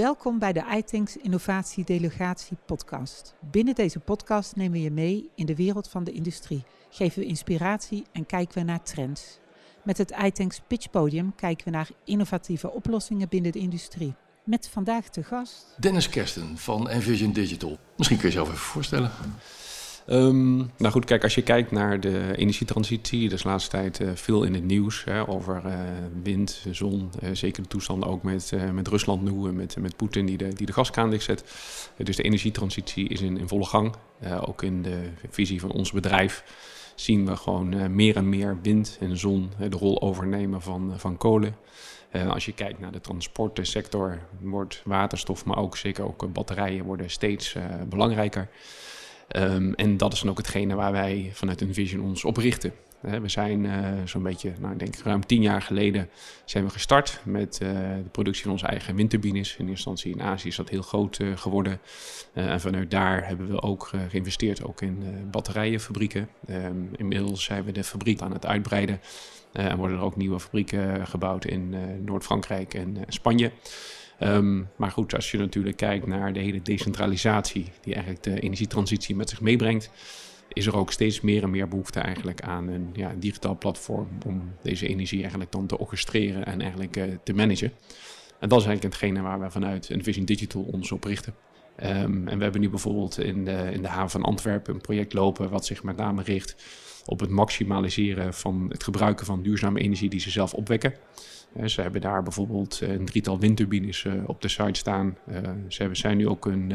Welkom bij de iThinks Innovatie Delegatie podcast. Binnen deze podcast nemen we je mee in de wereld van de industrie, geven we inspiratie en kijken we naar trends. Met het iThinks Pitch Podium kijken we naar innovatieve oplossingen binnen de industrie. Met vandaag te gast... Dennis Kersten van Envision Digital. Misschien kun je jezelf even voorstellen. Um, nou goed, kijk, als je kijkt naar de energietransitie, er is de laatste tijd uh, veel in het nieuws hè, over uh, wind, zon, uh, zeker de toestanden ook met, met Rusland nu en met, met Poetin die de, die de gaskraan dichtzet. dus de energietransitie is in, in volle gang. ook in de visie van ons bedrijf zien we gewoon meer en meer wind en zon de rol overnemen van, van kolen. als je kijkt naar de transportsector, wordt waterstof, maar ook zeker ook batterijen worden steeds belangrijker. Um, en dat is dan ook hetgene waar wij vanuit Envision ons op richten. we zijn uh, zo'n beetje, nou, ik denk ruim tien jaar geleden zijn we gestart met uh, de productie van onze eigen windturbines. In eerste instantie in Azië is dat heel groot uh, geworden. en vanuit daar hebben we ook geïnvesteerd ook in batterijenfabrieken. Um, inmiddels zijn we de fabriek aan het uitbreiden. en worden er ook nieuwe fabrieken gebouwd in Noord-Frankrijk en Spanje. Um, maar goed, als je natuurlijk kijkt naar de hele decentralisatie die eigenlijk de energietransitie met zich meebrengt, is er ook steeds meer en meer behoefte eigenlijk aan een, ja, digitaal platform om deze energie eigenlijk dan te orchestreren en eigenlijk uh, te managen. En dat is eigenlijk hetgene waar we vanuit Envision Digital ons op richten. Um, en we hebben nu bijvoorbeeld in de, in de haven van Antwerpen een project lopen wat zich met name richt op het maximaliseren van het gebruiken van duurzame energie die ze zelf opwekken. Ze hebben daar bijvoorbeeld eh, een drietal windturbines eh, op de site staan. Eh, ze zijn nu ook een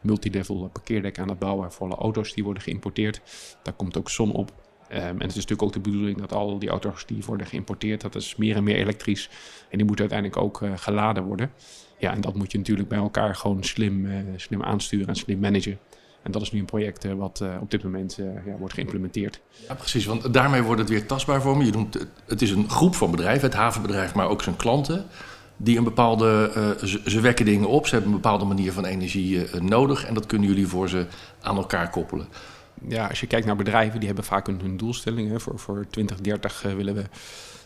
multilevel parkeerdek aan het bouwen voor alle auto's die worden geïmporteerd. Daar komt ook zon op. Um, en het is natuurlijk ook de bedoeling dat al die auto's die worden geïmporteerd, dat is meer en meer elektrisch. En die moeten uiteindelijk ook geladen worden. Ja, en dat moet je natuurlijk bij elkaar gewoon slim, slim aansturen en slim managen. En dat is nu een project uh, wat uh, op dit moment uh, ja, wordt geïmplementeerd. Ja, precies, want daarmee wordt het weer tastbaar voor me. Je doet, het is een groep van bedrijven, het havenbedrijf, maar ook zijn klanten. Die een bepaalde, ze, ze, wekken dingen op, ze hebben een bepaalde manier van energie nodig. En dat kunnen jullie voor ze aan elkaar koppelen. Ja, als je kijkt naar bedrijven, die hebben vaak hun, hun doelstellingen. Voor, voor 2030 willen we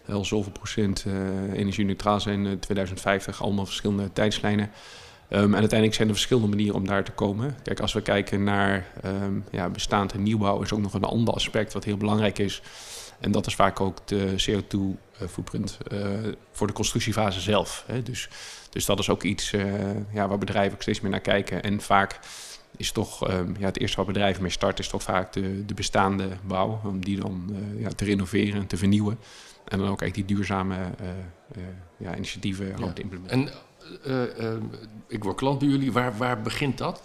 wel zoveel procent energie neutraal zijn. 2050, allemaal verschillende tijdslijnen. Um, en uiteindelijk zijn er verschillende manieren om daar te komen. Kijk, als we kijken naar um, ja, bestaand en nieuwbouw, is ook nog een ander aspect wat heel belangrijk is. En dat is vaak ook de CO2-footprint uh, uh, voor de constructiefase zelf. Hè. Dus, dus dat is ook iets uh, ja, waar bedrijven ook steeds meer naar kijken. En vaak is toch um, ja, het eerste waar bedrijven mee starten, is toch vaak de, de bestaande bouw. Om die dan uh, ja, te renoveren en te vernieuwen. En dan ook echt die duurzame ja, initiatieven ja. te implementeren. En uh, uh, ik word klant bij jullie. Waar, waar begint dat?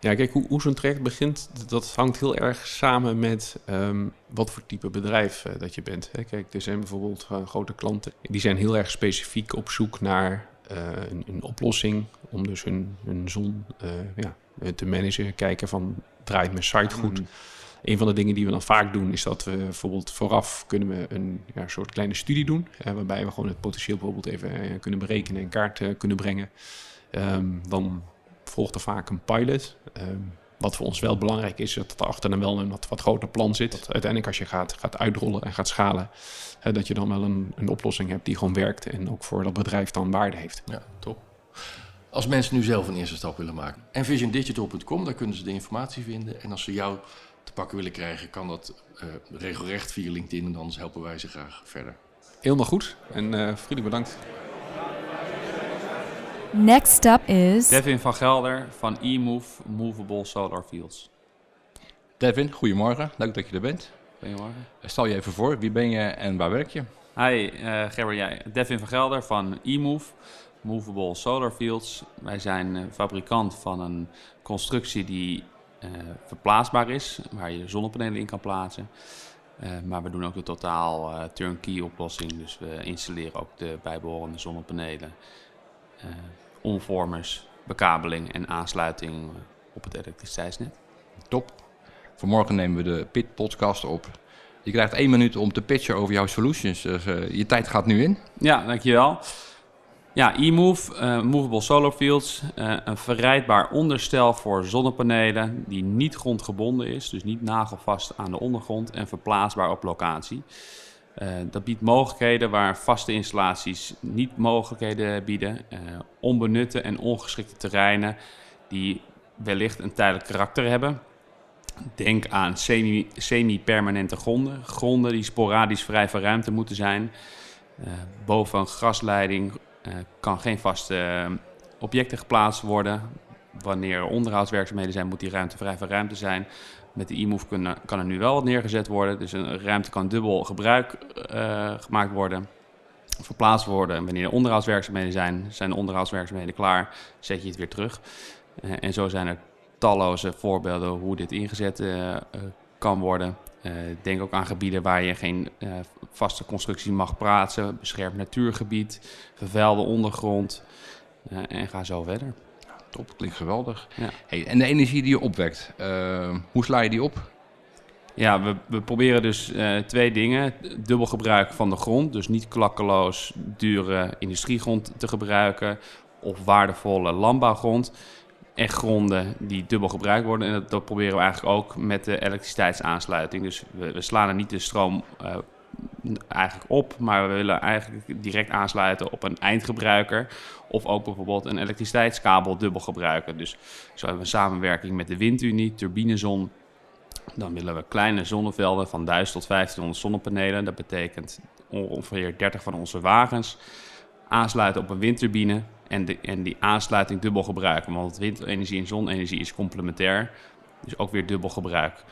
Ja, kijk, hoe, hoe zo'n traject begint, dat hangt heel erg samen met um, wat voor type bedrijf uh, dat je bent. Hè. Kijk, er zijn bijvoorbeeld grote klanten, die zijn heel erg specifiek op zoek naar een, een, oplossing om dus hun, hun zon ja, te managen. Kijken van, draait mijn site goed? Mm. Een van de dingen die we dan vaak doen, is dat we bijvoorbeeld vooraf kunnen we een ja, soort kleine studie doen. Waarbij we gewoon het potentieel bijvoorbeeld even uh, kunnen berekenen en kaart uh, kunnen brengen. Um, dan volgt er vaak een pilot. Um, wat voor ons wel belangrijk is, dat er achter dan wel een wat, wat groter plan zit. Dat uiteindelijk als je gaat, gaat uitrollen en gaat schalen, dat je dan wel een, een oplossing hebt die gewoon werkt en ook voor dat bedrijf dan waarde heeft. Ja, top. Als mensen nu zelf een eerste stap willen maken, envisiondigital.com, daar kunnen ze de informatie vinden. En als ze jou te pakken willen krijgen, kan dat uh, regelrecht via LinkedIn en anders helpen wij ze graag verder. Helemaal goed en uh, vriendelijk bedankt. Next up is... Devin van Gelder van eMove Movable Solar Fields. Devin, goedemorgen. Leuk dat je er bent. Goedemorgen. Stel je even voor, wie ben je en waar werk je? Hi, uh, Gerber, jij. Devin van Gelder van eMove Movable Solar Fields. Wij zijn fabrikant van een constructie die verplaatsbaar is, waar je zonnepanelen in kan plaatsen. Uh, maar we doen ook de totaal uh, turnkey oplossing. Dus we installeren ook de bijbehorende zonnepanelen, omvormers, bekabeling en aansluiting op het elektriciteitsnet. Top. Vanmorgen nemen we de PIT podcast op. Je krijgt één minuut om te pitchen over jouw solutions. Dus, je tijd gaat nu in. Ja, dankjewel. Ja, eMove, uh, Movable Solar Fields, uh, een verrijdbaar onderstel voor zonnepanelen die niet grondgebonden is, dus niet nagelvast aan de ondergrond en verplaatsbaar op locatie. Uh, dat biedt mogelijkheden waar vaste installaties niet mogelijkheden bieden. Onbenutte en ongeschikte terreinen die wellicht een tijdelijk karakter hebben. Denk aan semi, semi-permanente gronden. Gronden die sporadisch vrij van ruimte moeten zijn. Boven een grasleiding kan geen vaste objecten geplaatst worden. Wanneer er onderhoudswerkzaamheden zijn, moet die ruimte vrij van ruimte zijn. Met de e-move kan er nu wel wat neergezet worden. Dus een ruimte kan dubbel gebruik uh, gemaakt worden, verplaatst worden. En wanneer er onderhoudswerkzaamheden zijn, zijn de onderhoudswerkzaamheden klaar, zet je het weer terug. En zo zijn er talloze voorbeelden hoe dit ingezet kan worden. Denk ook aan gebieden waar je geen vaste constructie mag plaatsen, beschermd natuurgebied, vervuilde ondergrond en ga zo verder. Top, klinkt geweldig. Ja. Hey, en de energie die je opwekt, hoe sla je die op? Ja, we, we proberen dus twee dingen. Dubbel gebruik van de grond, dus niet klakkeloos dure industriegrond te gebruiken of waardevolle landbouwgrond. En gronden die dubbel gebruikt worden. En dat, proberen we eigenlijk ook met de elektriciteitsaansluiting. Dus we, we slaan er niet de stroom uh, eigenlijk op, maar we willen eigenlijk direct aansluiten op een eindgebruiker. Of ook bijvoorbeeld een elektriciteitskabel dubbel gebruiken. Dus zo hebben we samenwerking met de Windunie, Turbinezon. Dan willen we kleine zonnevelden van 1000 tot 1500 zonnepanelen. Dat betekent ongeveer 30 van onze wagens aansluiten op een windturbine en, de, en die aansluiting dubbel gebruiken. Want windenergie en zonne-energie is complementair, dus ook weer dubbel gebruik.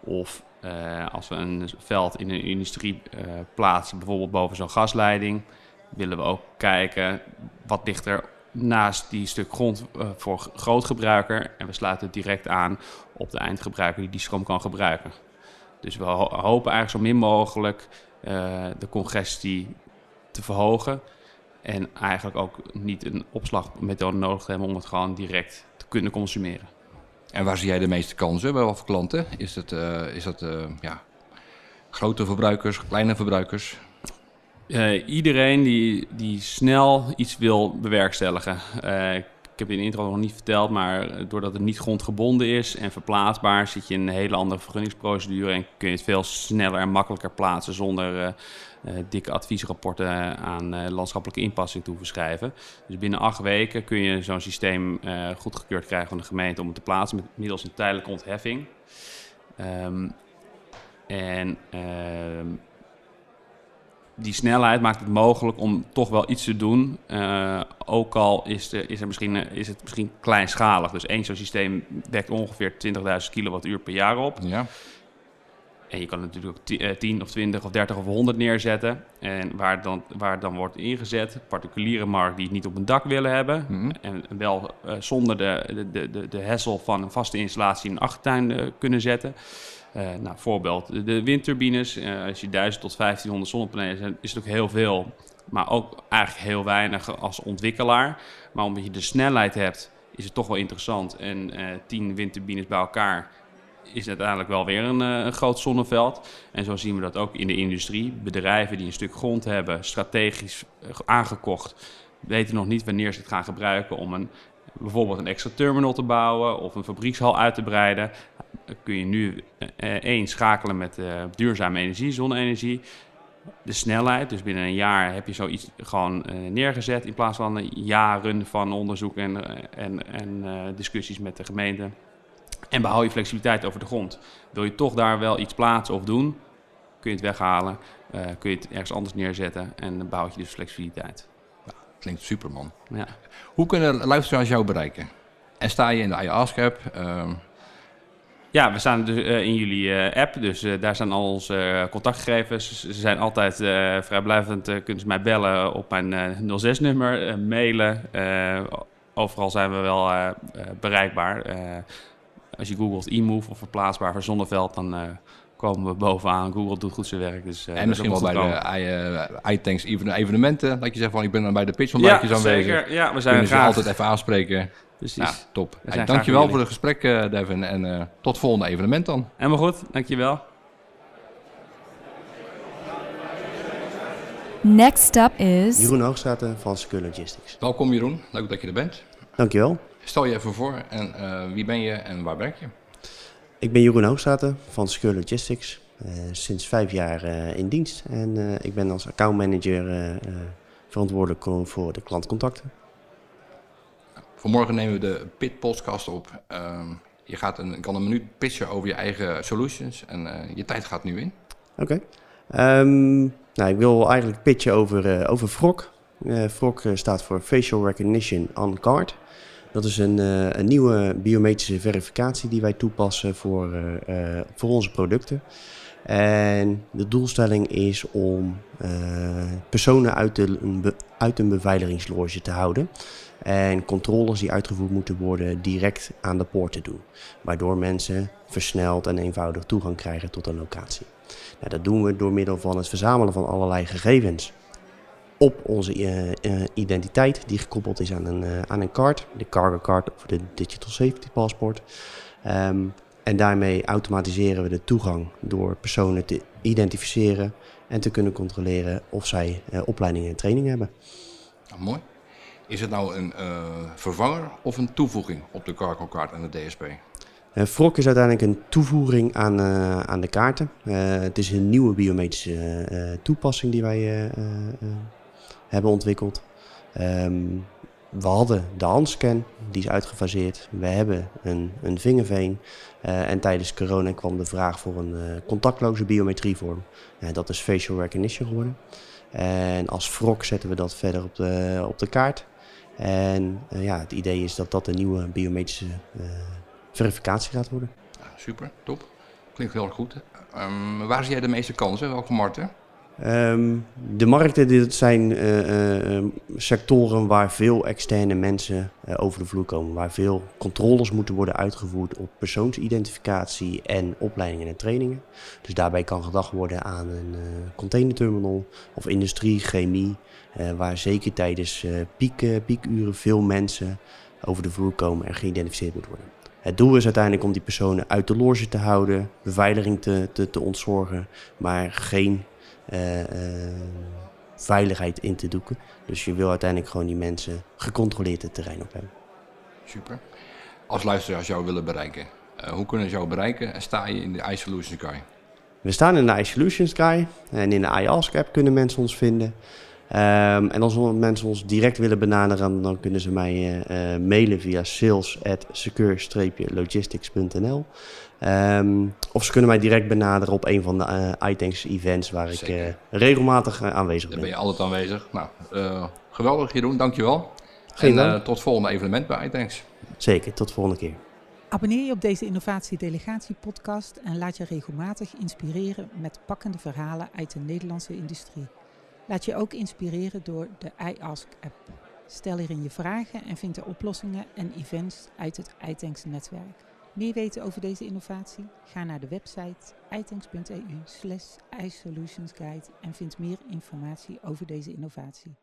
Of uh, als we een veld in een industrie uh, plaatsen, bijvoorbeeld boven zo'n gasleiding, willen we ook kijken wat ligt er naast die stuk grond uh, voor grootgebruiker. En we sluiten het direct aan op de eindgebruiker die die stroom kan gebruiken. Dus we ho hopen eigenlijk zo min mogelijk de congestie te verhogen. En eigenlijk ook niet een opslagmethode nodig hebben om het gewoon direct te kunnen consumeren. En waar zie jij de meeste kansen bij wat klanten? Is het, uh, is dat uh, ja, grote verbruikers, kleine verbruikers? Uh, iedereen die, die snel iets wil bewerkstelligen. Ik heb in de intro nog niet verteld, maar doordat het niet grondgebonden is en verplaatsbaar, zit je in een hele andere vergunningsprocedure en kun je het veel sneller en makkelijker plaatsen zonder uh, dikke adviesrapporten aan landschappelijke inpassing toe verschrijven. Dus binnen acht weken kun je zo'n systeem goedgekeurd krijgen van de gemeente om het te plaatsen met middels een tijdelijke ontheffing. Um, en uh, die snelheid maakt het mogelijk om toch wel iets te doen. Uh, ook al is, de, is, er misschien, is het misschien kleinschalig. Dus één zo'n systeem wekt ongeveer 20.000 kilowattuur per jaar op. Ja. En je kan natuurlijk ook 10 eh, of 20 of 30 of 100 neerzetten. En waar dan, waar dan wordt ingezet, particuliere markt die het niet op een dak willen hebben. Mhm. En wel uh, zonder de, de, de, de hessel van een vaste installatie in een achtertuin uh, kunnen zetten. Uh, nou, voorbeeld de, windturbines. als je 1000 tot 1500 zonnepanelen hebt, is het ook heel veel. Maar ook eigenlijk heel weinig als ontwikkelaar. Maar omdat je de snelheid hebt, is het toch wel interessant. En 10 windturbines bij elkaar is uiteindelijk wel weer een, eh, een, groot zonneveld. En zo zien we dat ook in de industrie. Bedrijven die een stuk grond hebben, strategisch eh, aangekocht, weten nog niet wanneer ze het gaan gebruiken om een, bijvoorbeeld een extra terminal te bouwen of een fabriekshal uit te breiden. Dan kun je nu uh, één schakelen met uh, duurzame energie, zonne-energie. De snelheid, dus binnen een jaar heb je zoiets gewoon neergezet in plaats van jaren van onderzoek en, en, en discussies met de gemeente. En behoud je flexibiliteit over de grond. Wil je toch daar wel iets plaatsen of doen, kun je het weghalen. Kun je het ergens anders neerzetten en dan bouw je dus flexibiliteit. Klinkt super man. Ja. Hoe kunnen luisteraars jou bereiken? En sta je in de? Uh... Ehm, ja, we staan dus, uh, in jullie uh, app, dus uh, daar staan al onze contactgegevens. Ze zijn altijd vrijblijvend, kunnen ze mij bellen op mijn 06-nummer, mailen. overal zijn we wel bereikbaar als je googelt e-move of verplaatsbaar voor zonneveld, dan komen we bovenaan. Google doet goed zijn werk. Dus, uh, en misschien wel bij de uh, iTanks evenementen. Dat je zegt van ik ben dan bij de pitch van ja, aanwezig. Zeker. Ja, we zijn graag... altijd even aanspreken. Precies. Ja, top. Hey, dankjewel voor het gesprek, Devin. En tot het volgende evenement dan. Helemaal goed, dankjewel. Next up is... Jeroen Hoogstraten van Secure Logistics. Welkom Jeroen, leuk dat je er bent. Dankjewel. Stel je even voor en uh, wie ben je en waar werk je? Ik ben Jeroen Hoogstraten van Secure Logistics. sinds vijf jaar in dienst. En ik ben als accountmanager verantwoordelijk voor de klantcontacten. Vanmorgen nemen we de PIT podcast op. Ehm, je gaat een, kan een minuut pitchen over je eigen solutions en je tijd gaat nu in. Oké. Ehm, nou, ik wil eigenlijk pitchen over, over FROC. FROC staat voor Facial Recognition on Card. Dat is een, uh, een nieuwe biometrische verificatie die wij toepassen voor, voor onze producten. En de doelstelling is om personen uit, de, uit een beveiligingsloge te houden. En controles die uitgevoerd moeten worden direct aan de poort te doen. Waardoor mensen versneld en eenvoudig toegang krijgen tot een locatie. Nou, dat doen we door middel van het verzamelen van allerlei gegevens op onze uh, uh, identiteit die gekoppeld is aan een, uh, aan een card, de cargo card of de digital safety passport. Um, en daarmee automatiseren we de toegang door personen te identificeren en te kunnen controleren of zij opleidingen en training hebben. Nou, mooi. Is het nou een vervanger of een toevoeging op de cargo card en de DSP? Frok is uiteindelijk een toevoeging aan, uh, aan de kaarten. Uh, het is een nieuwe biometrische toepassing die wij hebben ontwikkeld. Um, we hadden de handscan, die is uitgefaseerd. We hebben een, een vingerveen. en tijdens corona kwam de vraag voor een contactloze biometrievorm. dat is facial recognition geworden. En als Frok zetten we dat verder op de, op de kaart. En ja, het idee is dat dat een nieuwe biometrische verificatie gaat worden. super, top. Klinkt heel erg goed. Um, waar zie jij de meeste kansen? Welke markten? Um, de markten dit zijn uh, uh, sectoren waar veel externe mensen uh, over de vloer komen. Waar veel controles moeten worden uitgevoerd op persoonsidentificatie en opleidingen en trainingen. Dus daarbij kan gedacht worden aan een containerterminal of industrie, chemie. waar zeker tijdens piek, piekuren veel mensen over de vloer komen en geïdentificeerd moeten worden. Het doel is uiteindelijk om die personen uit de loge te houden, beveiliging te, te, te ontzorgen, maar geen veiligheid in te doeken. Dus je wil uiteindelijk gewoon die mensen gecontroleerd het terrein op hebben. Super. Als luisteraars jou willen bereiken, uh, hoe kunnen ze jou bereiken en sta je in de iSolutions Guy? We staan in de iSolutions Guy en in de iAsk app kunnen mensen ons vinden. Um, en als mensen ons direct willen benaderen, dan kunnen ze mij uh, mailen via sales@secure-logistics.nl. Um, ehm, of ze kunnen mij direct benaderen op een van de uh, iTanks events waar Zeker. ik regelmatig aanwezig ben. Daar ben je altijd aanwezig. Nou, geweldig Jeroen, dankjewel. Geen en tot het volgende evenement bij iTanks. Zeker, tot de volgende keer. Abonneer je op deze Innovatie Delegatie podcast en laat je regelmatig inspireren met pakkende verhalen uit de Nederlandse industrie. Laat je ook inspireren door de iAsk-app. Stel hierin je vragen en vind de oplossingen en events uit het iTanks netwerk. Meer weten over deze innovatie? Ga naar de website itanks.eu slash isolutionsguide en vind meer informatie over deze innovatie.